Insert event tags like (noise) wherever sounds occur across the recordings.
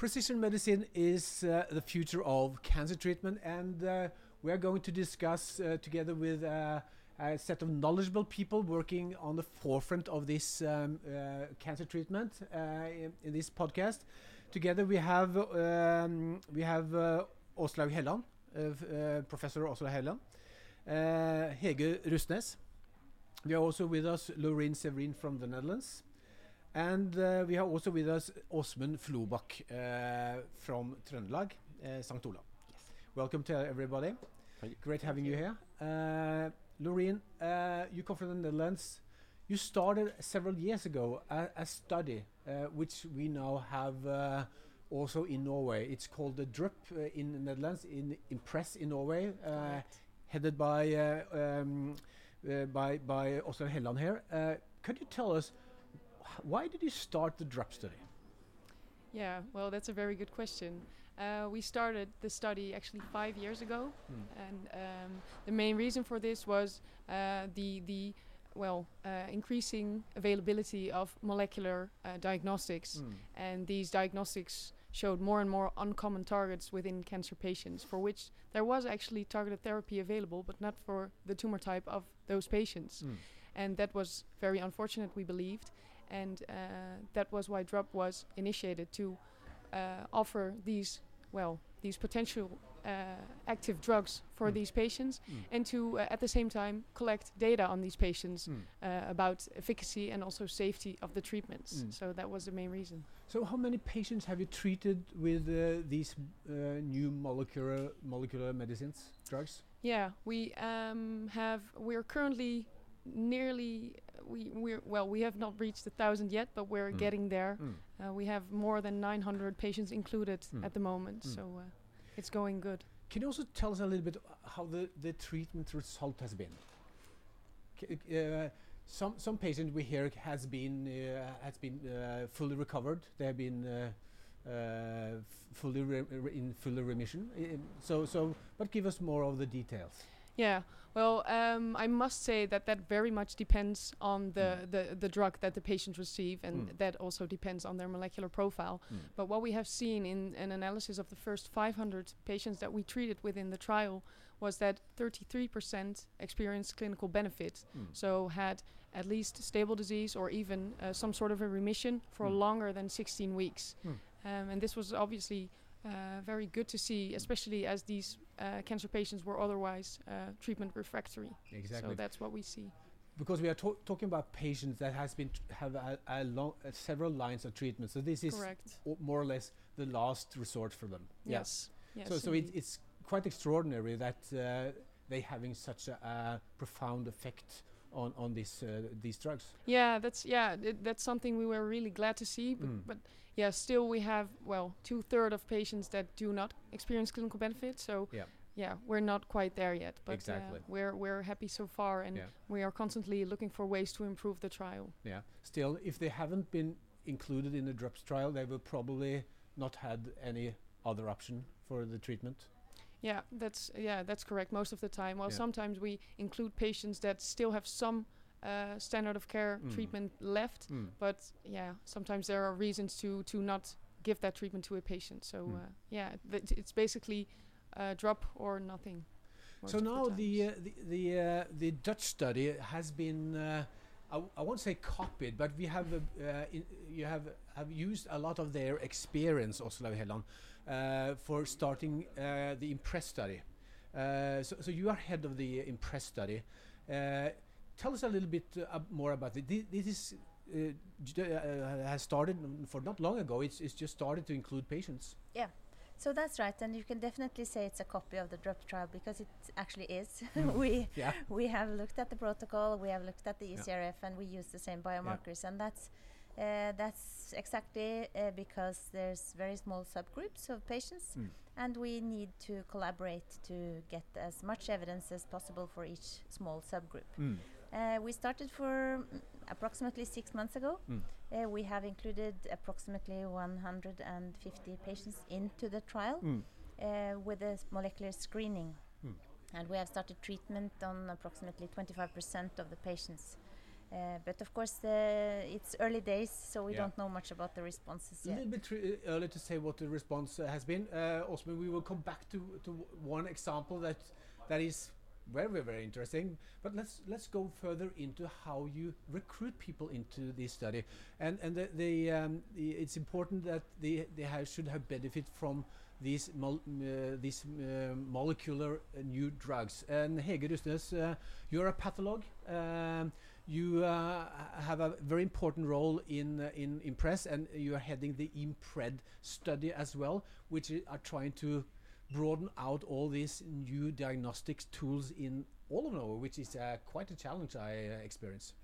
Precision medicine is uh, the future of cancer treatment, and uh, we are going to discuss uh, together with uh, a set of knowledgeable people working on the forefront of this um, uh, cancer treatment uh, in, in, this podcast. Together, we have um, we have uh, Åslaug Helland, Professor Åslaug Helland, Hege Russnes. We are also with us Laurien Zeverijn from the Netherlands. And uh, we have also with us Åsmund Flobak uh, from Trøndelag, uh, St. Olav. Yes. Welcome to everybody. Great having you here. Uh, Laurien, uh, you come from the Netherlands. You started several years ago a, a study uh, which we now have uh, also in Norway. It's called the DRUP in the Netherlands, in Impress in Norway, headed by um, by by Åslaug Helland here. could you tell us why did you start the DRUP study? Yeah, well, that's a very good question. Uh, we started the study actually five years ago, mm. and um, the main reason for this was uh, the the well uh, increasing availability of molecular uh, diagnostics, mm. and these diagnostics showed more and more uncommon targets within cancer patients, for which there was actually targeted therapy available, but not for the tumor type of those patients, mm. and that was very unfortunate. We believed and uh, that was why DRUP was initiated to uh, offer these well these potential uh, active drugs for mm. these patients mm. and to uh, at the same time collect data on these patients mm. uh, about efficacy and also safety of the treatments mm. so that was the main reason so how many patients have you treated with uh, these new molecular molecular medicines drugs yeah we um, have we're currently nearly we we well we have not reached a thousand yet, but we're mm. getting there. Mm. Uh, we have more than 900 patients included mm. at the moment, mm. so uh, it's going good. Can you also tell us a little bit how the the treatment result has been? Uh, some some patient we hear has been uh, has been uh, fully recovered. They have been. Uh, fully in fully remission. so, so, but give us more of the details. Yeah, well, um, I must say that that very much depends on the, mm. the, the drug that the patients receive, and mm. that also depends on their molecular profile. Mm. But what we have seen in an analysis of the first 500 patients that we treated within the trial was that 33% experienced clinical benefit, mm. so had at least stable disease or even uh, some sort of a remission for mm. longer than 16 weeks. Mm. Um, and this was obviously uh, very good to see, especially as these uh, cancer patients were otherwise uh, treatment refractory. Exactly. So that's what we see. Because we are talking about patients that has been have a, a long, several lines of treatment. So this is correct. more or less the last resort for them. Yes. yes so so it, it's quite extraordinary that uh, they having such a, a profound effect on on these uh, these drugs. Yeah, that's yeah, it, that's something we were really glad to see. But, mm. but yeah, still we have well two third of patients that do not experience clinical benefit. So yeah, yeah, we're not quite there yet. But uh, exactly. Uh, we're we're happy so far, and yeah. we are constantly looking for ways to improve the trial. Yeah. Still, if they haven't been included in the DRUPS trial, they will probably not had any other option for the treatment. Yeah, that's yeah, that's correct. Most of the time, well, yeah. sometimes we include patients that still have some uh, standard of care mm. treatment left, mm. but yeah, sometimes there are reasons to to not give that treatment to a patient. So mm. uh, yeah, it's basically uh, DRUP or nothing. So now the the uh, the, the, uh, the, Dutch study has been. Uh, I, I, won't say copied, but we have you have have used a lot of their experience, Åslaug Helland, uh, for starting uh, the IMPRESS study. Uh, so, so, you are head of the IMPRESS study. tell us a little bit more about it. This, this is has started for not long ago. It's, it's just started to include patients. Yeah. So that's right, and you can definitely say it's a copy of the DRUP trial because it actually is. (laughs) Mm. we yeah. we have looked at the protocol, we have looked at the ECRF, yeah. and we use the same biomarkers, yeah. and that's uh, that's exactly uh, because there's very small subgroups of patients, mm. and we need to collaborate to get as much evidence as possible for each small subgroup. Mm. Uh, we started for approximately six months ago. Mm. Uh, we have included approximately 150 patients into the trial mm. uh, with a molecular screening, mm. and we have started treatment on approximately 25% of the patients. Uh, but of course, uh, it's early days, so we yeah. don't know much about the responses yet. A little bit early to say what the response uh, has been. Uh, Åsmund, we will come back to, to one example that that is very very interesting. But let's let's go further into how you recruit people into this study, and and the, the, um, the it's important that they they have, should have benefit from these mol uh, these uh, molecular uh, new drugs. And Hege Russnes, uh, you're a pathologist. Um, you uh, have a very important role in uh, in IMPRESS, and you are heading the IMPRED study as well, which are trying to broaden out all these new diagnostics tools in all of Norway, which is uh, quite a challenge I uh, experience.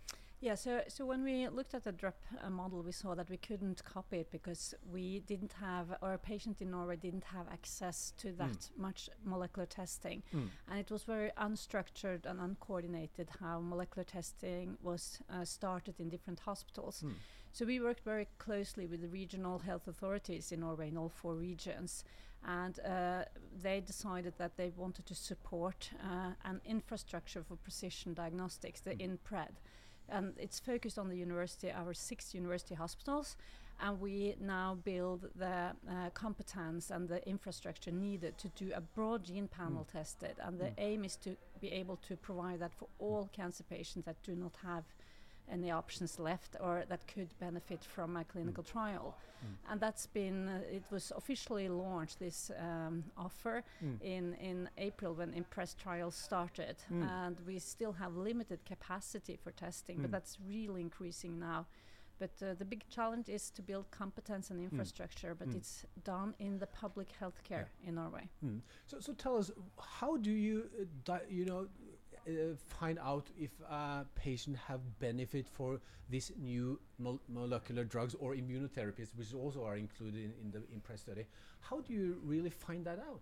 Yeah, so so when we looked at the DRUP uh, model, we saw that we couldn't copy it because we didn't have, or a patient in Norway didn't have access to that mm. much molecular testing, mm. and it was very unstructured and uncoordinated how molecular testing was uh, started in different hospitals. Mm. So we worked very closely with the regional health authorities in Norway in all four regions, and uh, they decided that they wanted to support uh, an infrastructure for precision diagnostics, the mm. INPRED and it's focused on the university, our six university hospitals, and we now build the uh, competence and the infrastructure needed to do a broad gene panel mm. tested, and the mm. aim is to be able to provide that for all cancer patients that do not have any options left or that could benefit from a clinical mm. trial. Mm. And that's been, uh, it was officially launched, this um, offer, mm. in, in April when IMPRESS trials started. Mm. And we still have limited capacity for testing, but mm. that's really increasing now. But uh, the big challenge is to build competence and mm. infrastructure, but it's done in the public healthcare yeah. in Norway. So, so tell us, how do you, uh, you know, uh, find out if a patient have benefit for these new mol molecular drugs or immunotherapies, which also are included in, in the IMPRESS study. How do you really find that out?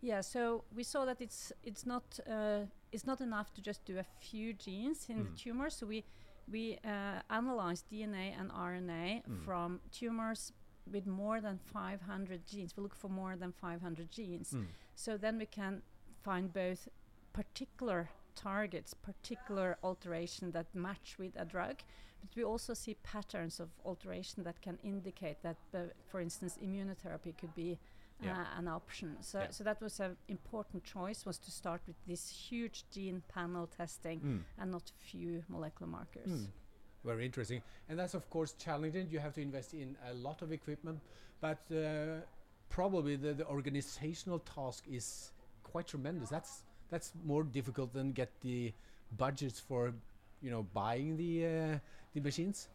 Yeah, so we saw that it's it's not uh, it's not enough to just do a few genes in mm. the tumor. So we we uh, analyzed DNA and RNA mm. from tumors with more than 500 genes. We look for more than 500 genes. Mm. So then we can find both particular targets particular alteration that match with a drug, but we also see patterns of alteration that can indicate that, uh, for instance, immunotherapy could be yeah. uh, an option. So, yeah. so that was an important choice was to start with this huge gene panel testing mm. and not few molecular markers. Mm. Very interesting, and that's of course challenging. You have to invest in a lot of equipment, but uh, probably the, the organizational task is quite tremendous. That's that's more difficult than get the budgets for you know buying the uh, the machines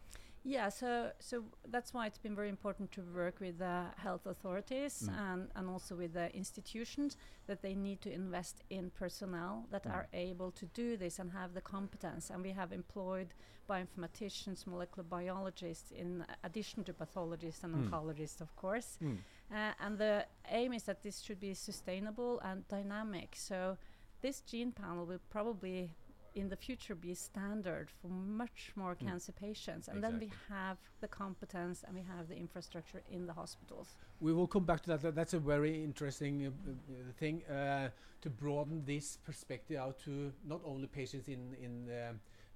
yeah so so that's why it's been very important to work with the health authorities mm. and and also with the institutions that they need to invest in personnel that mm. are able to do this and have the competence and we have employed bioinformaticians molecular biologists in addition to pathologists and mm. oncologists of course mm. uh, and the aim is that this should be sustainable and dynamic so this gene panel will probably in the future be standard for much more mm. cancer patients. And exactly. then we have the competence and we have the infrastructure in the hospitals. We will come back to that. That's a very interesting uh, uh, thing uh, to broaden this perspective out to not only patients in in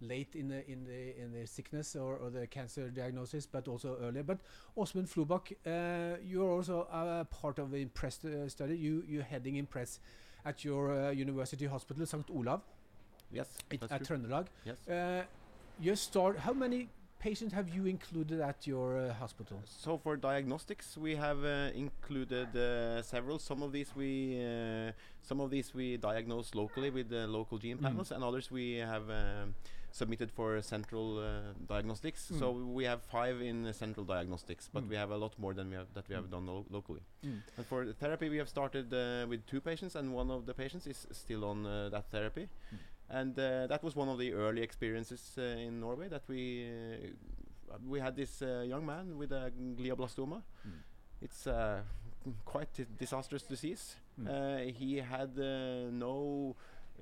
late in the in the in the sickness or, or the cancer diagnosis but also earlier. But Åsmund Flobak uh, you're also a part of the IMPRESS uh, study. You you're heading IMPRESS at your uh, university hospital, St. Olav. Yes, it, at Trøndelag. Yes. Uh, you start. How many patients have you included at your uh, hospital? So for diagnostics, we have uh, included uh, several. Some of these we uh, some of these we diagnose locally with the local gene mm. panels, and others we have. Um, submitted for central uh, diagnostics. Mm. So we have five in central diagnostics, but mm. we have a lot more than we have that we have mm. done lo locally. Mm. And for the therapy, we have started uh, with two patients, and one of the patients is still on uh, that therapy. Mm. And uh, that was one of the early experiences uh, in Norway that we uh, we had this young man with a glioblastoma. Mm. It's quite a disastrous disease. he had no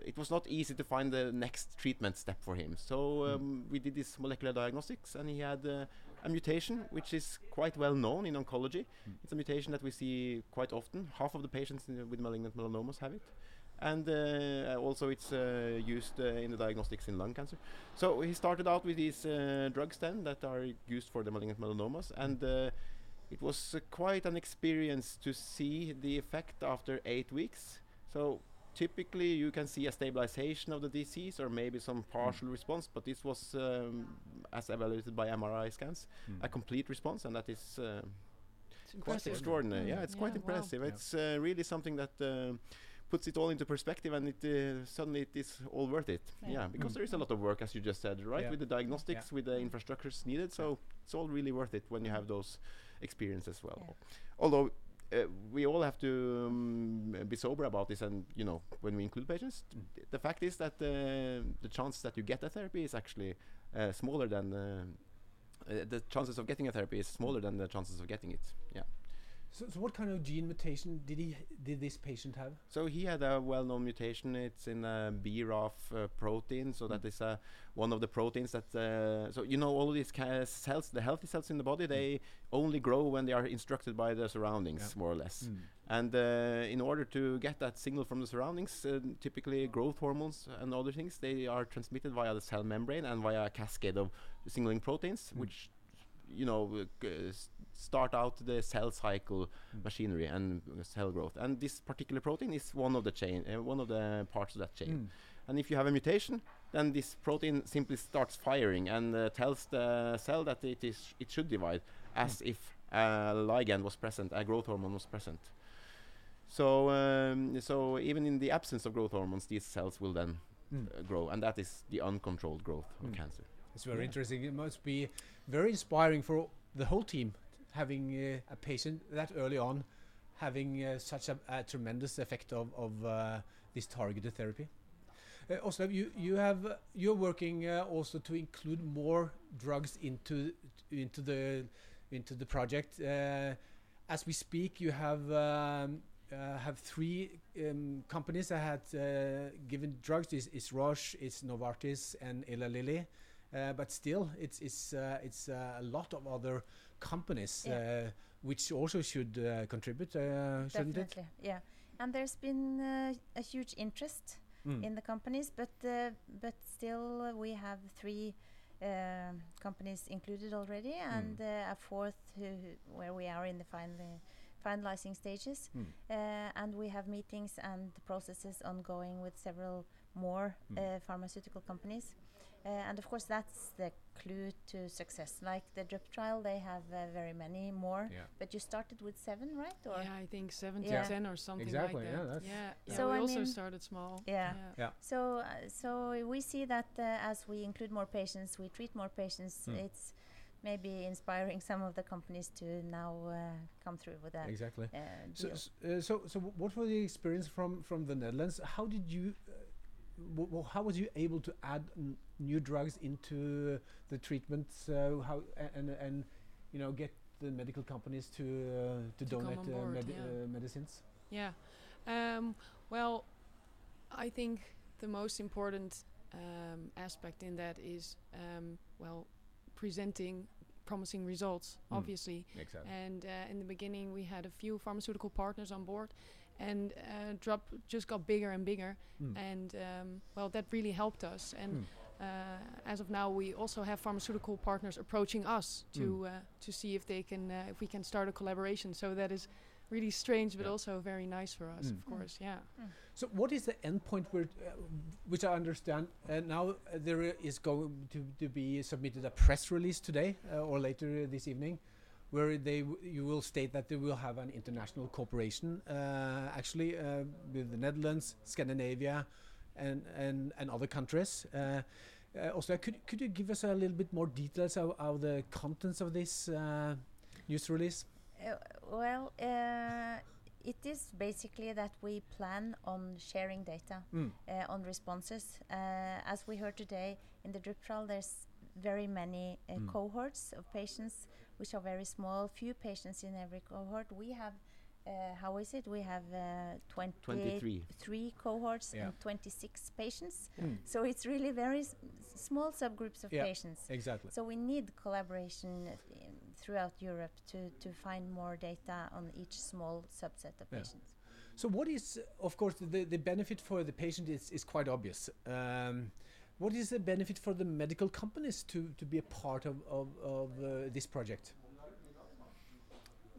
it was not easy to find the next treatment step for him. So hmm. um, mm. we did this molecular diagnostics, and he had uh, a mutation which is quite well known in oncology. Mm. It's a mutation that we see quite often. Half of the patients with malignant melanomas have it. and uh, also it's uh, used uh, in the diagnostics in lung cancer. So he started out with these uh, drugs then that are used for the malignant melanomas, and uh, it was uh, quite an experience to see the effect after eight weeks. So typically you can see a stabilization of the disease or maybe some partial response, but this was um, as evaluated by MRI scans, a complete response, and that is. Uh, quite extraordinary. Mm. Yeah, it's quite Yeah, wow. impressive. Yeah. It's uh, really something that uh, puts it all into perspective, and it uh, suddenly it is all worth it. Yeah. Yeah, because Mm. there is a lot of work, as you just said, right, Yeah. with the diagnostics, with the infrastructures needed. So it's all really worth it when you have those experiences as well. Yeah. Although. Uh, we all have to um, be sober about this, and you know, when we include patients, Mm. the fact is that uh, the chance that you get a therapy is actually uh, smaller than uh, uh, the chances of getting a therapy is smaller than the chances of getting it. Yeah. So, so what kind of gene mutation did he did this patient have? So he had a well-known mutation. It's in a BRAF uh, protein. So that is uh, one of the proteins that. Uh, so you know all of these cells, the healthy cells in the body, they only grow when they are instructed by the surroundings, Yeah. more or less. And uh, in order to get that signal from the surroundings, uh, typically growth hormones and other things, they are transmitted via the cell membrane and via a cascade of signaling proteins, Mm. which you know uh, g- s- start out the cell cycle Mm. machinery and cell growth. And this particular protein is one of the chain, uh, one of the parts of that chain. Mm. And if you have a mutation, then this protein simply starts firing and uh, tells the cell that it is it should divide, as if a ligand was present, a growth hormone was present. So um, so even in the absence of growth hormones, these cells will then Mm. uh, grow, and that is the uncontrolled growth of Mm. cancer. It's very Yeah. interesting. It must be very inspiring for the whole team having uh, a patient that early on having uh, such a, a tremendous effect of, of uh, this targeted therapy. Uh, Åslaug, you you have you're working uh, also to include more drugs into into the into the project. As we speak, you have um, have three um, companies that had given drugs. It's, is Roche, it's Novartis, and Eli Lilly. Uh, but still, it's it's uh, it's uh, a lot of other companies Yeah. uh, which also should uh, contribute, uh, shouldn't it? Definitely, yeah. And there's been uh, a huge interest Mm. in the companies, but uh, but still we have three companies included already, and uh, a fourth who, where we are in the final finalizing stages. Mm. Uh, and we have meetings and processes ongoing with several more Mm. uh, pharmaceutical companies. Uh, and of course, that's the clue to success. Like the DRUP trial, they have uh, very many more. Yeah. But you started with seven, right? Or yeah, I think seven Yeah. to ten or something Exactly, like yeah, that. that's- yeah, yeah. So we I also mean- started small. Yeah. Yeah. So, uh, so we see that uh, as we include more patients, we treat more patients. Mm. It's maybe inspiring (laughs) some of the companies to now uh, come through with that Exactly. uh, So, deal. s- uh, so, so what was the experience from from the Netherlands? How did you, uh, w- w- how was you able to add n- new drugs into the treatment? So how and and you know get the medical companies to uh, to, To donate on uh, board, medi- yeah. uh, medicines? Yeah. Um, well, I think the most important um, aspect in that is, um, well, presenting promising results, Mm. obviously. Exactly. And uh, in the beginning, we had a few pharmaceutical partners on board, and uh, DRUP just got bigger and bigger. Mm. And um, well, that really helped us. And Mm. uh, as of now, we also have pharmaceutical partners approaching us to Mm. uh, to see if they can uh, if we can start a collaboration. So that is really strange, but Yeah. also very nice for us, Mm. of course. Yeah. So what is the end point where, uh, which I understand uh, now uh, there going to, to be submitted a press release today uh, or later uh, this evening, where they you will state that they will have an international cooperation uh, actually uh, with the Netherlands, Scandinavia, and and, and other countries. Uh, uh, also, could could you give us a little bit more details of, of the contents of this uh, news release? Uh, well, uh, it is basically that we plan on sharing data Mm. uh, on responses. Uh, as we heard today in the DRUP trial, there's very many uh, Mm. cohorts of patients, which are very small, few patients in every cohort. We have, uh, how is it? We have uh, 23. three cohorts Yeah. and 26 patients. Mm. So it's really very s- small subgroups of Yeah. patients. Exactly. So we need collaboration uh, throughout Europe to, to find more data on each small subset of Yeah. patients. So what is, of course, the, the benefit for the patient is, is quite obvious. Um, what is the benefit for the medical companies to, to be a part of, of, of uh, this project?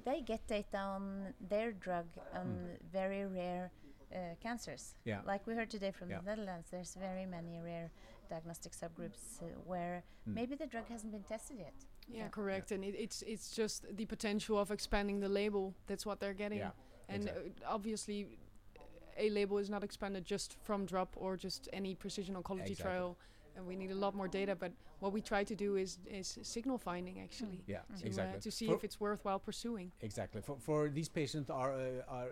They get data on their drug on mm. very rare uh, cancers. Yeah. Like we heard today from yeah. the Netherlands, there's very many rare diagnostic subgroups uh, where mm. maybe the drug hasn't been tested yet. Yeah, yeah. correct. Yeah. And it, it's it's just the potential of expanding the label. That's what they're getting. Yeah, and exactly. uh, obviously, a label is not expanded just from DRUP or just any precision oncology exactly. trial and we need a lot more data. But what we try to do is is signal finding actually. Yeah, to, exactly. Uh, to see for if it's worthwhile pursuing. Exactly. For for these patients are uh, are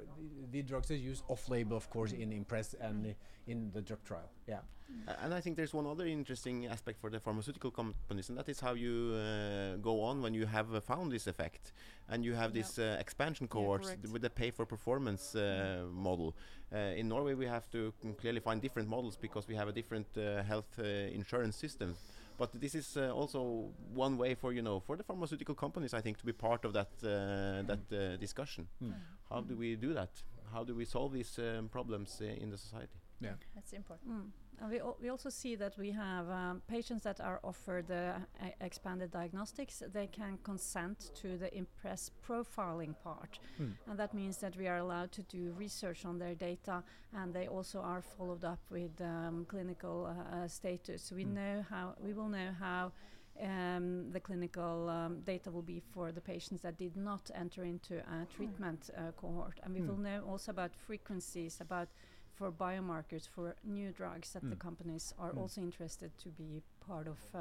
the drugs are used off label, of course, in Impress and mm. in the drug trial. Yeah. Uh, and I think there's one other interesting aspect for the pharmaceutical companies, and that is how you uh, go on when you have uh, found this effect, and you have yep. this uh, expansion cohorts yeah, with the pay for performance uh, mm. model. Uh, in Norway, we have to clearly find different models because we have a different health insurance system. But this is also one way for you know for the pharmaceutical companies, I think, to be part of that that discussion. Mm. How do we do that? How do we solve these um, problems in the society? Yeah, that's important. Mm. And we, we also see that we have um, patients that are offered uh, expanded diagnostics. They can consent to the IMPRESS profiling part. Hmm. And that means that we are allowed to do research on their data and they also are followed up with um, clinical uh, uh, status. We hmm. know how, we will know how um, the clinical um, data will be for the patients that did not enter into a treatment uh, cohort. And we Hmm. will know also about frequencies, about for biomarkers for new drugs that mm. the companies are mm. also interested to be part of. Uh,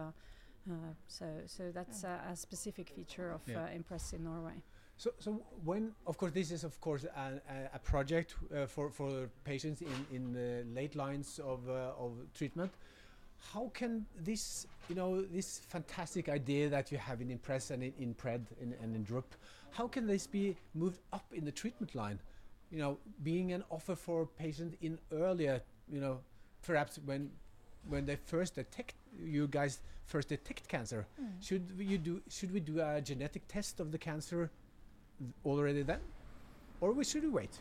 uh, so, so that's uh, a specific feature of yeah. uh, Impress in Norway. So, so when, of course, this is of course a, a, a project uh, for for patients in in the late lines of uh, of treatment. How can this, you know, this fantastic idea that you have in Impress and in, in Pred in, and in DRUP, how can this be moved up in the treatment line? You know, being an offer for patients in earlier, you know, perhaps when when they first detect you guys first detect cancer, mm. should you do should we do a genetic test of the cancer already then, or we should we wait?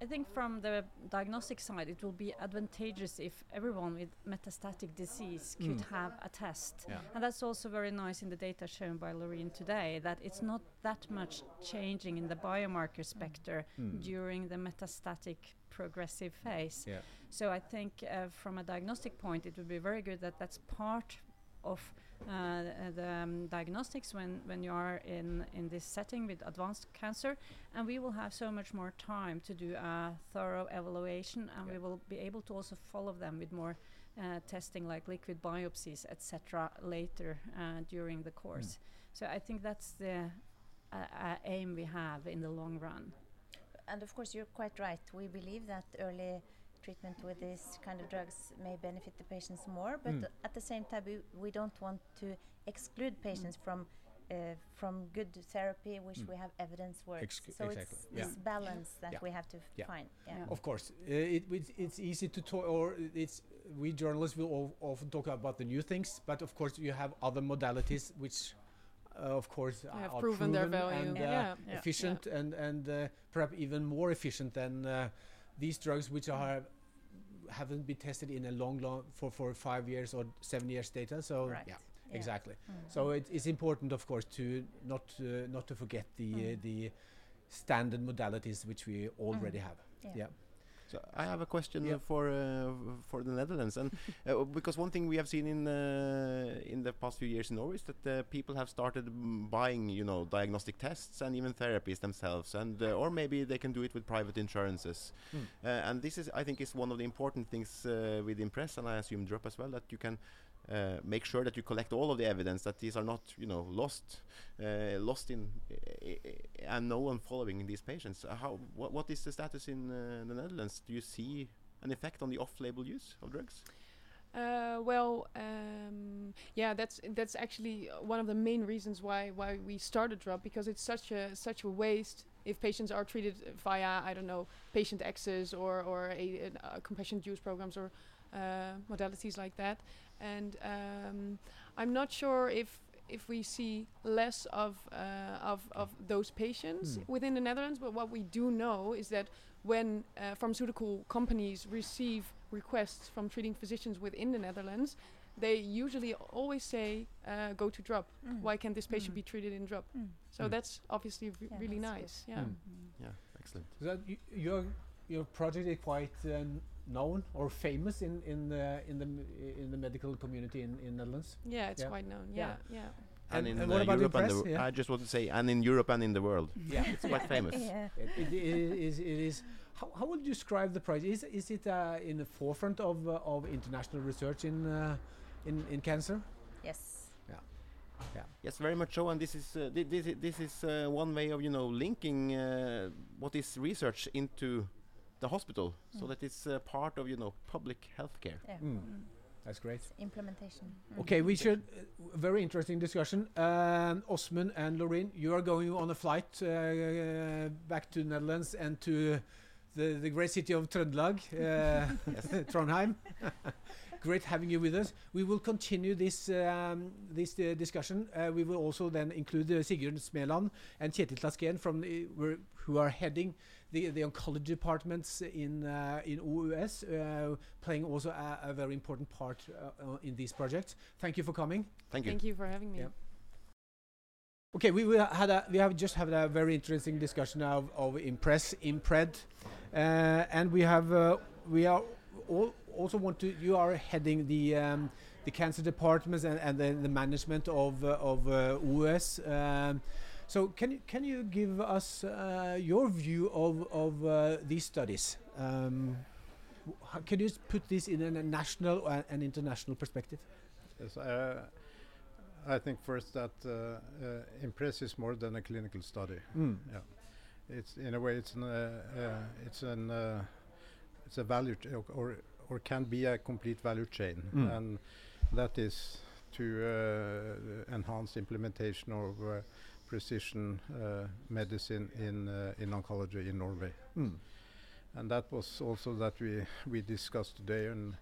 I think from the diagnostic side, it will be advantageous if everyone with metastatic disease could Mm. have a test. Yeah. And that's also very nice in the data shown by Laurien today that it's not that much changing in the biomarker specter Mm. during the metastatic progressive phase. Yeah. So I think uh, from a diagnostic point, it would be very good that that's part of uh, the um, diagnostics when, when you are in, in this setting with advanced cancer. And we will have so much more time to do a thorough evaluation and Yeah. we will be able to also follow them with more uh, testing like liquid biopsies, etc., later uh, during the course. So I think that's the uh, uh, aim we have in the long run. And of course, you're quite right. We believe that early treatment with these kind of drugs may benefit the patients more, but Mm. at the same time, we, we don't want to exclude patients from uh, from good therapy, which Mm. we have evidence works. Excu- so exactly, it's yeah. this balance that Yeah. we have to Yeah. find. Yeah. Yeah. Of course, uh, it, it's, it's easy to talk, or it's we journalists will often talk about the new things, but of course you have other modalities which, uh, of course, They are have are proven their value. and uh, Yeah. Yeah. efficient and and uh, perhaps even more efficient than uh, these drugs which are haven't been tested in a long, long for for five years or seven years data. So Right. yeah, Yeah. exactly. Mm. So it, it's important, of course, to not uh, not to forget the uh, Mm. the standard modalities which we already have. Yeah. Yeah. So I have a question Yeah. for uh, for the Netherlands, and uh, (laughs) because one thing we have seen in uh, in the past few years in Norway is that uh, people have started buying, you know, diagnostic tests and even therapies themselves, and uh, or maybe they can do it with private insurances. Mm. Uh, and this is, I think, is one of the important things uh, with Impress, and I assume DRUP as well, that you can uh, make sure that you collect all of the evidence that these are not, you know, lost, uh, lost in, and no one following these patients. Uh, how, what, what is the status in uh, the Netherlands? Do you see an effect on the off-label use of drugs? Uh, well, um, yeah, that's that's actually uh, one of the main reasons why why we started DRUP because it's such a such a waste if patients are treated via I don't know patient access or or a, uh, compassionate use programs or uh, modalities like that, and um, I'm not sure if if we see less of uh, of of those patients Hmm. within the Netherlands. But what we do know is that when uh, pharmaceutical companies receive requests from treating physicians within the Netherlands, they usually always say, uh, "Go to DRUP. Mm. Why can't this patient Mm. be treated in DRUP?" Mm. So Mm. that's obviously re- Yeah, really that's good. nice. Yeah. Mm. Yeah, excellent. So that y- your your project is quite uh, known or famous in in the in the in the medical community in in Netherlands. Yeah, it's Yeah. quite known. Yeah. Yeah, yeah. And, And- in and uh, what about Europe and the, Yeah. I just want to say, and in Europe and in the world, (laughs) Yeah, it's quite famous. yeah. it, it, it is. It is. How, how would you describe the project? Is is it uh, in the forefront of uh, of international research in uh, in in cancer? Yes. Yeah. Yeah. Yes, very much so. And this is uh, this, i- this is uh, one way of you know linking uh, what is research into the hospital, so Mm. that it's uh, part of you know public healthcare. Yeah. Mm. Mm. That's great. Implementation. Mm. Okay, we should. Uh, very interesting discussion. Um, Åsmund and Laurien, you are going on a flight uh, uh, back to Netherlands and to the, the great city of Trøndelag, uh, (laughs) (laughs) Trondheim. (laughs) great having you with us. We will continue this um, this uh, discussion. Uh, we will also then include uh, Sigurd Smeland and Kjetil Taskén from the, who are heading the, the oncology departments in uh, in OUS, uh, playing also a, a very important part uh, uh, in these projects. Thank you for coming. Thank you. Thank you for having me. Yeah. Okay, we, we had a we have just had a very interesting discussion of, of Impress, Impred, uh, and we have uh, we are all also want to you are heading the um, the cancer departments and, and the, the management of uh, of uh, OUS. Um, so can you can you give us uh, your view of of uh, these studies? Um, how- can you put this in a national and, international perspective? Yes, uh, I think first that uh, uh, Impress is more than a clinical study. Mm. Yeah, it's in a way it's an uh, uh, it's an uh, it's a value ch- or- or can be a complete value chain, Mm. and that is to uh, enhance implementation of uh, precision uh, medicine in uh, in oncology in Norway. Mm. and that was also that we we discussed today. And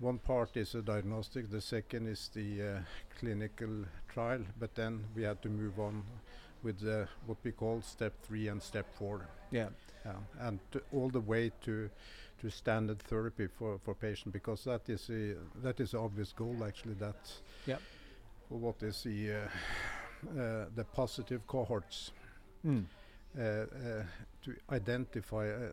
one part is a diagnostic the second is the uh, clinical trial. But then we had to move on with uh, what we call step 3 and step 4 Yeah. yeah, and to all the way to to standard therapy for for patient because that is a that is the obvious goal actually that for what is the uh, the positive cohorts Mm. uh, uh, to identify uh,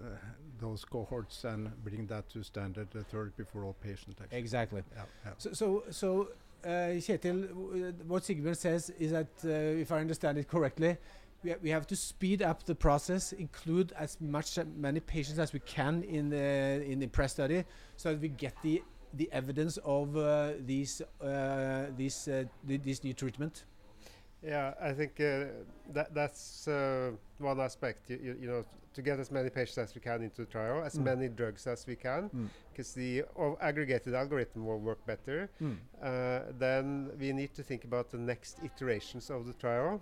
those cohorts and bring that to standard uh, therapy for all patients. Exactly. Yeah, yeah. So, so, so uh, Kjetil, what Sigbjørn says is that, uh, if I understand it correctly, we, ha- we have to speed up the process, include as much uh, many patients as we can in the in the press study, so that we get the the evidence of uh, these uh, these uh, th- this new treatment. Yeah, I think uh, that that's uh, one aspect. You, you, you know, to get as many patients as we can into the trial, as Mm. many drugs as we can, Mm. because the o- aggregated algorithm will work better. Mm. Uh, then we need to think about the next iterations of the trial,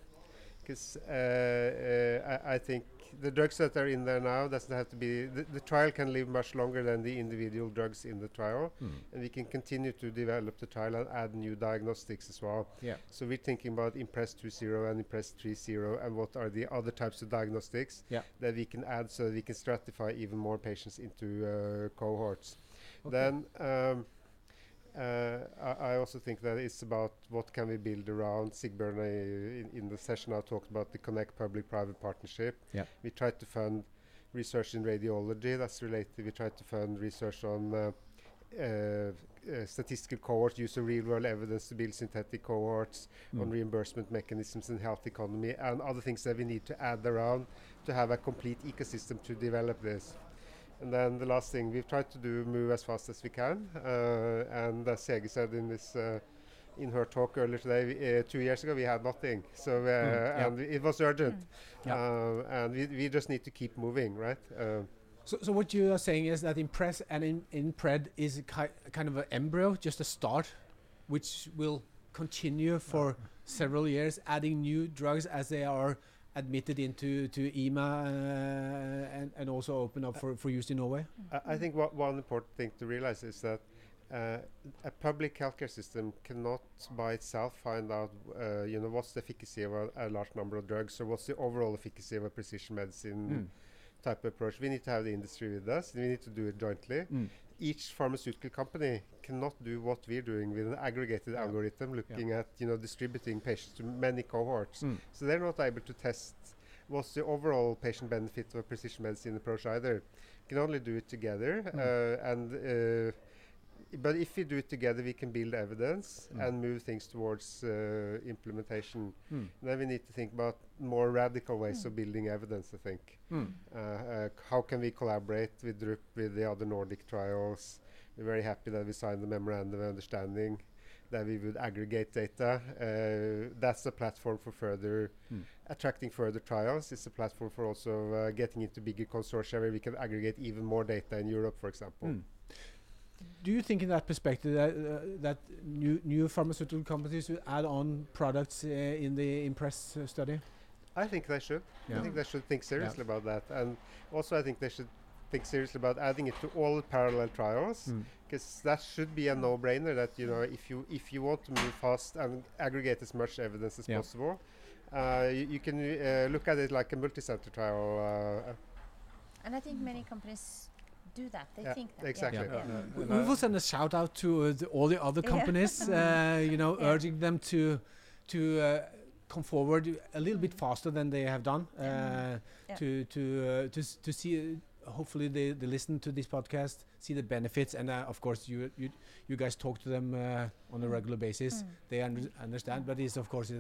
because uh, uh, I, I think the drugs that are in there now doesn't have to be. The, the trial can live much longer than the individual drugs in the trial, Mm. and we can continue to develop the trial and add new diagnostics as well. Yeah. So we're thinking about Impress 2.0 and Impress 3.0 and what are the other types of diagnostics Yeah. that we can add so we can stratify even more patients into uh, cohorts. Okay. Then um, uh, I, I also think that it's about what can we build around. Sigbjørn uh, in, in the session I talked about the Connect Public-Private Partnership. We tried to fund research in radiology that's related. We tried to fund research on uh, uh, uh, statistical cohorts, use of real-world evidence to build synthetic cohorts, on Mm. reimbursement mechanisms and health economy, and other things that we need to add around to have a complete ecosystem to develop this. And then the last thing, we've tried to do move as fast as we can, uh, and as Hege said in this. Uh, in her talk earlier today, we, uh, two years ago we had nothing, so uh, yeah. and it was urgent, Mm. Yeah. uh, and we, we just need to keep moving, right? Uh, So, so what you are saying is that Impress and in, Impred is a ki- kind of an embryo, just a start, which will continue for several years, adding new drugs as they are admitted into to EMA uh, and, and also open up for, for use in Norway. I, I think what one important thing to realize is that uh, a public healthcare system cannot by itself find out, uh, you know, what's the efficacy of a, a, large number of drugs or what's the overall efficacy of a precision medicine mm. type approach. We need to have the industry with us. We need to do it jointly. Mm. Each pharmaceutical company cannot do what we're doing with an aggregated yeah. algorithm, looking yeah. at you know distributing patients to many cohorts. Mm. So they're not able to test what's the overall patient benefit of a precision medicine approach either. You can only do it together mm. uh, and. Uh, but if we do it together, we can build evidence mm. and move things towards uh, implementation. Mm. Then we need to think about more radical ways mm. of building evidence. I think. Hmm. Uh, uh, how can we collaborate with DRUP, with the other Nordic trials? We're very happy that we signed the memorandum of understanding that we would aggregate data. Uh, that's a platform for further hmm. attracting further trials. It's a platform for also uh, getting into bigger consortia where we can aggregate even more data in Europe, for example. Hmm do you think in that perspective that, uh, that new, new pharmaceutical companies will add on products uh, in the IMPRESS uh, study? I think they should. Yeah. I think they should think seriously yeah. about that. And also I think they should think seriously about adding it to all parallel trials because mm. that should be a no-brainer that you know if you if you want to move fast and aggregate as much evidence as yeah. possible uh, you, you, can uh, look at it like a multi-center trial uh, and I think many companies do that. They yeah, think that. Exactly. Yeah. Yeah. We, we will send a shout out to uh, the, all the other companies, (laughs) uh, you know, urging them to to uh, come forward a little bit faster than they have done uh, to to uh, to to see. hopefully, they, they listen to this podcast, see the benefits, and uh, of course, you you you guys talk to them on a regular basis. Mm. They under understand, but it's of course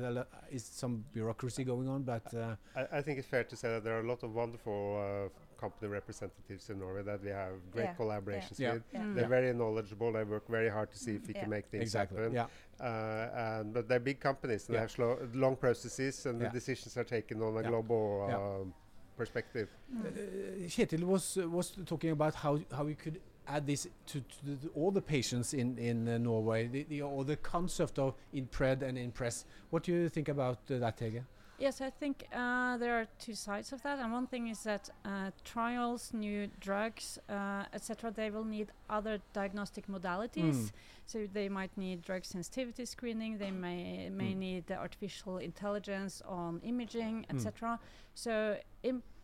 it's, some bureaucracy going on. But I, I, think it's fair to say that there are a lot of wonderful company representatives in Norway that we have great yeah. collaborations yeah. with. Mm. They're very knowledgeable. They work very hard to see if we can make things exactly. happen. Yeah. Uh, and but they're big companies and they have long processes and the decisions are taken on a global um, perspective. Mm. Uh, Kjetil was uh, was talking about how how we could add this to, to the, all the patients in in uh, Norway, the, the, or the concept of INPRED and IMPRESS. What do you think about uh, that, Hege? Yes, I think uh, there are two sides of that, and one thing is that uh, trials, new drugs, uh, etc., they will need other diagnostic modalities. Mm. So they might need drug sensitivity screening. They may may mm. need the artificial intelligence on imaging, etc. Mm. So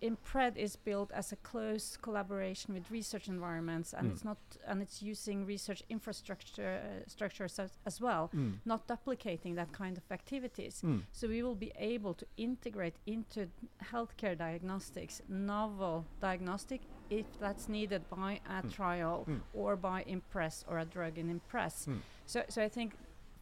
IMPRED is built as a close collaboration with research environments, and mm. it's not and it's using research infrastructure uh, structures as, as well, mm. not duplicating that kind of activities. Mm. So we will be able to integrate into healthcare diagnostics novel diagnostic if that's needed by a mm. trial mm. or by Impress or a drug in Impress. Mm. So, so I think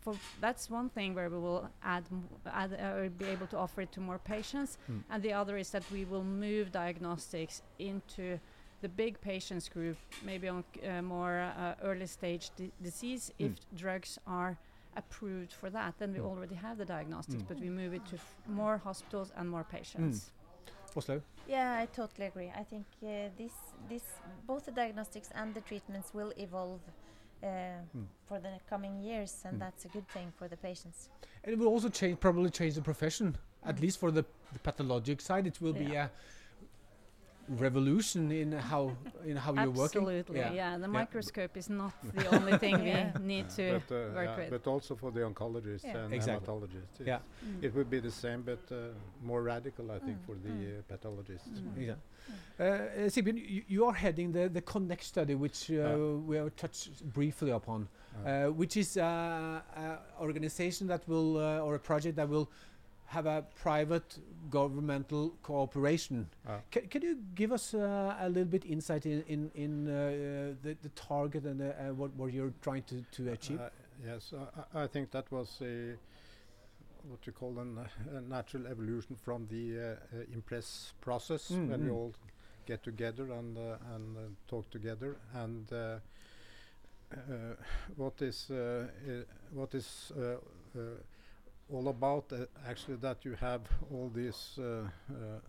for that's one thing where we will add, add uh, be able to offer it to more patients, mm. and the other is that we will move diagnostics into the big patients group, maybe on uh, more uh, early stage di disease, mm. if drugs are approved for that, then we mm. already have the diagnostics, mm. but we move it to more hospitals and more patients. Oslo? Yeah, I totally agree. I think uh, this, this, both the diagnostics and the treatments will evolve uh, mm. for the coming years, and mm. that's a good thing for the patients. And it will also change, probably change the profession. At least for the, the pathologic side, it will yeah. be a revolution in how in how you're working. Absolutely, yeah. yeah. The yeah. microscope is not the only thing we (laughs) need to but, uh, work with. But also for the oncologists and exactly. hematologists, yeah. Mm. It would be the same, but uh, more radical, I think, mm. for the mm. uh, pathologists. Mm. Yeah. Uh, uh Sigbjørn, you, you, are heading the the Connect study, which uh, we have touched briefly upon, uh, which is an organization that will or a project that will have a private governmental cooperation. Ah. can you give us uh, a little bit insight in in, in uh, the, the target and uh, what, what you're trying to, to achieve? Uh, yes, I, I, think that was a what you call an, a natural evolution from the uh, uh, impress process mm, when mm. we all get together and and talk together and. what is what is all about uh, actually that you have all these uh, uh,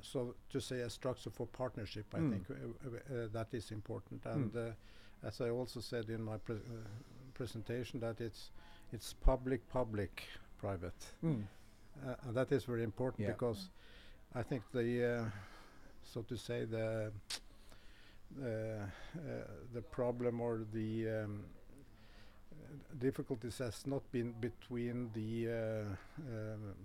so to say a structure for partnership I mm. think that is important hmm. and mm. as I also said in my pre presentation that it's it's public public private mm. and that is very important yeah. because I think the so to say the the problem or the um, difficulties has not been between the um,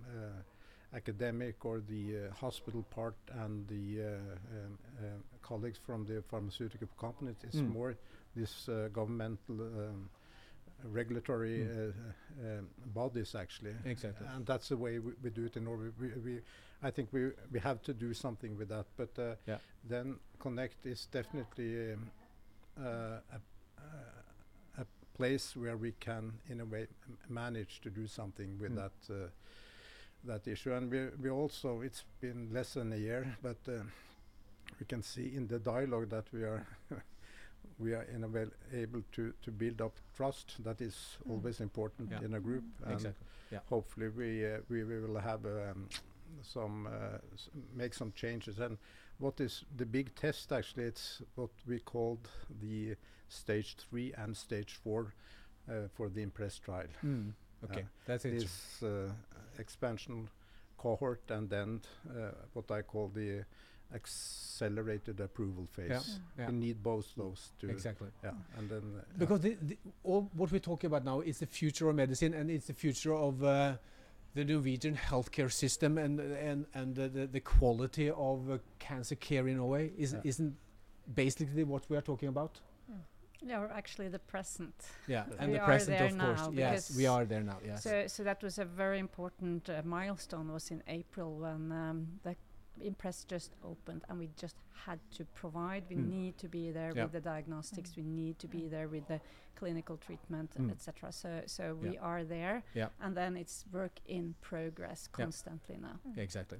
academic or the uh, hospital part and the uh, um, uh, colleagues from the pharmaceutical companies. It's mm. more this governmental um, regulatory mm. um, bodies actually. Exactly. And that's the way we, we do it in Norway. We, we, I think we we have to do something with that. But yeah. then Connect is definitely um, a, a place where we can, in a way, manage to do something with mm. that uh, that issue. And we, we also, it's been less than a year, but uh, we can see in the dialogue that we are (laughs) we are in a way able to, to build up trust. That is mm. always important yeah. in a group. Mm. Exactly. Yeah. Hopefully we, uh, we, we will have um, some uh, make some changes. And what is the big test actually? It's what we called the stage three and stage four uh, for the IMPRESS trial. Mm. Okay, that's it. This uh, expansion cohort and then uh, what I call the accelerated approval phase. Yeah. Yeah. We need both those to exactly. Yeah, and then uh, because the, the all what we're talking about now is the future of medicine and it's the future of uh, the Norwegian healthcare system and and and the, the, the quality of uh, cancer care in Norway is yeah. isn't basically what we are talking about. Yeah, or actually the present. Yeah, (laughs) and we the present, of course. Yes, we are there now. Yes. So, so that was a very important uh, milestone. Was in April when um, the IMPRESS just opened, and we just had to provide. We mm. need to be there with the diagnostics. Mm. We need to be mm. there with the clinical treatment, mm. etc. So, so we are there. Yeah. And then it's work in progress constantly now. Yeah, exactly.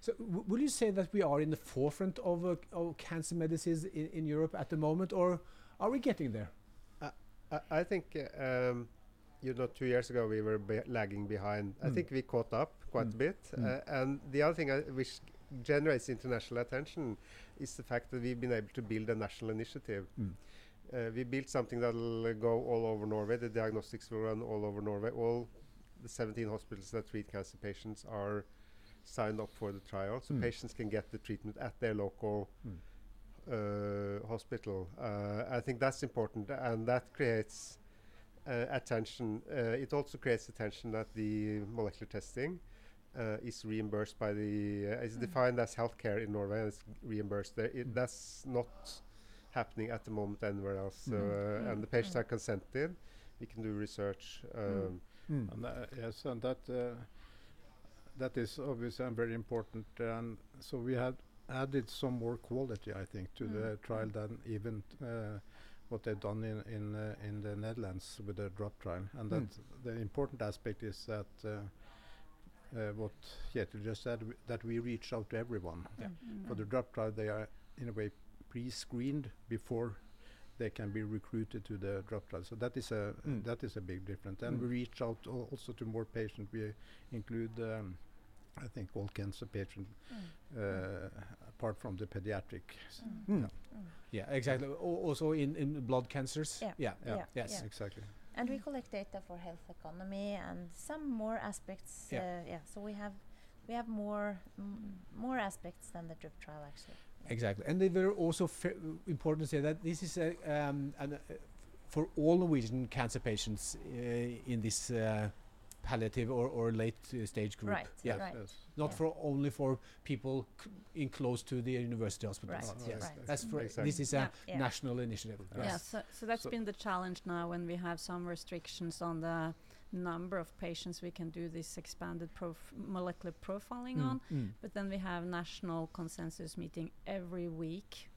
So, will you say that we are in the forefront of, uh, of cancer medicines in, in Europe at the moment, or are we getting there? Uh, I, I, think, um, you know, two years ago we were be lagging behind. Mm. I think we caught up quite mm. a bit. Mm. Uh, and the other thing I, which generates international attention is the fact that we've been able to build a national initiative. Mm. Uh, we built something that will go all over Norway. The diagnostics will run all over Norway. All the 17 hospitals that treat cancer patients are signed up for the trial, so mm. patients can get the treatment at their local mm. Uh, hospital. Uh, I think that's important, and that creates uh, attention. it also creates attention that the molecular testing is reimbursed by the. is mm. defined as healthcare in Norway and it's reimbursed there. It, mm. that's not happening at the moment anywhere else. So, mm. and the patients are consented. We can do research. Um, and yes, and that that is obviously very important. And so we had added some more quality, I think, to mm. the trial than even uh, what they've done in in uh, in the Netherlands with the DRUP trial. And that mm. the important aspect is that uh, what Kjetil just said that we reach out to everyone. Yeah. Mm. For the DRUP trial, they are in a way pre-screened before they can be recruited to the DRUP trial. So that is a mm. that is a big difference. And we reach out al also to more patients. We include. Um, I think all cancer patients, mm. uh, apart from the pediatric. Mm. mm. Yeah. yeah. exactly. O also in, in blood cancers. Yeah. Yeah. yeah. Yes. Yeah. Exactly. And we collect data for health economy and some more aspects. Yeah. Uh, yeah. So we have we have more more aspects than the DRUP trial actually. Exactly. And they were also important to say that this is a um, an, uh, for all Norwegian cancer patients uh, in this uh, palliative or, or late uh, stage group. Right. Yeah. Right. Yes. Not yeah. for only for people in close to the university hospitals. Right. Yes. Right. That's for exactly. this is a yeah. national initiative. Yes. Yeah. So, so that's so been the challenge now when we have some restrictions on the number of patients we can do this expanded prof molecular profiling mm. on. Mm. But then we have national consensus meeting every week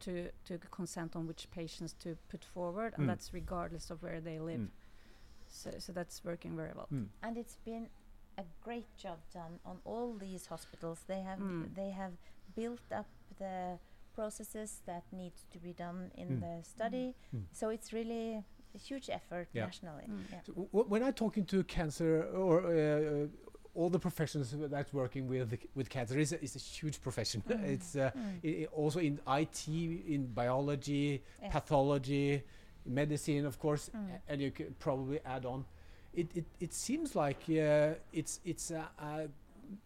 to to consent on which patients to put forward, and mm. that's regardless of where they live. Mm. So, so that's working very well. Mm. And it's been a great job done on all these hospitals. They have mm. they have built up the processes that need to be done in mm. the study. Hmm. Hmm. So it's really a huge effort yeah. nationally. Hmm. Yeah. So when I'm talking to cancer or uh, uh, all the professions that's working with with cancer is a, is a huge profession. (laughs) it's uh, also in IT, in biology, yeah. pathology medicine, of course, mm. and you could probably add on. It it, it seems like uh, it's it's a, a,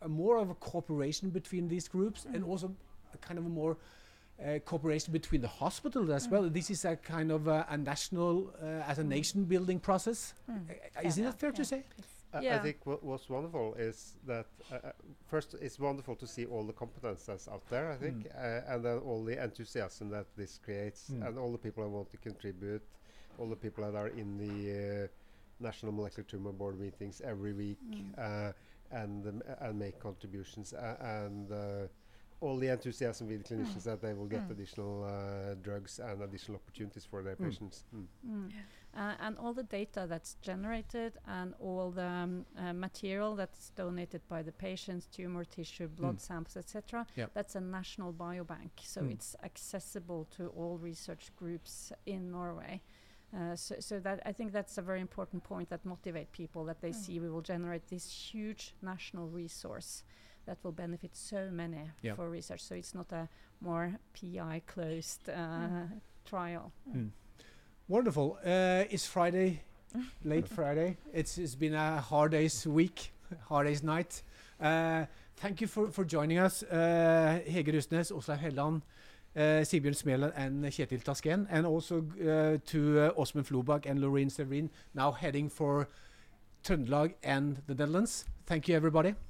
a, more of a cooperation between these groups, mm. and also a kind of a more uh, cooperation between the hospitals as Mm. well. This is a kind of a, a national, uh, as a Mm. nation building process. Mm. Isn't Yeah, that fair to yeah. say? I- I think what what's wonderful is that uh, uh, first it's wonderful to see all the competence that's out there. I think, Mm. uh, and then all the enthusiasm that this creates, Mm. and all the people that want to contribute, all the people that are in the uh, National Molecular Tumor Board meetings every week, Mm. uh, and um, and make contributions, uh, and uh, all the enthusiasm with clinicians that they will get Mm. additional uh, drugs and additional opportunities for their Mm. patients. Mm. Mm. Uh, and all the data that's generated and all the um, uh, material that's donated by the patients, tumor tissue, blood Mm. samples, etc. Yep. That's a national biobank, so Mm. it's accessible to all research groups in Norway. Uh, so, so that I think that's a very important point that motivate people that they Mm. see we will generate this huge national resource that will benefit so many Yeah. for research. So it's not a more PI closed uh, Mm. trial. Mm. Wonderful. Uh, it's Friday, (laughs) late Friday. It's it's been a hard day's week, hard day's night. Uh, thank you for, for joining us, uh, Hege Russnes, Åslaug Helland, uh, Sigbjørn Smeland, and Kjetil Taskén, and also uh, to uh, Åsmund Flobak and Laurien Zeverijn, now heading for Trøndelag and the Netherlands. Thank you, everybody.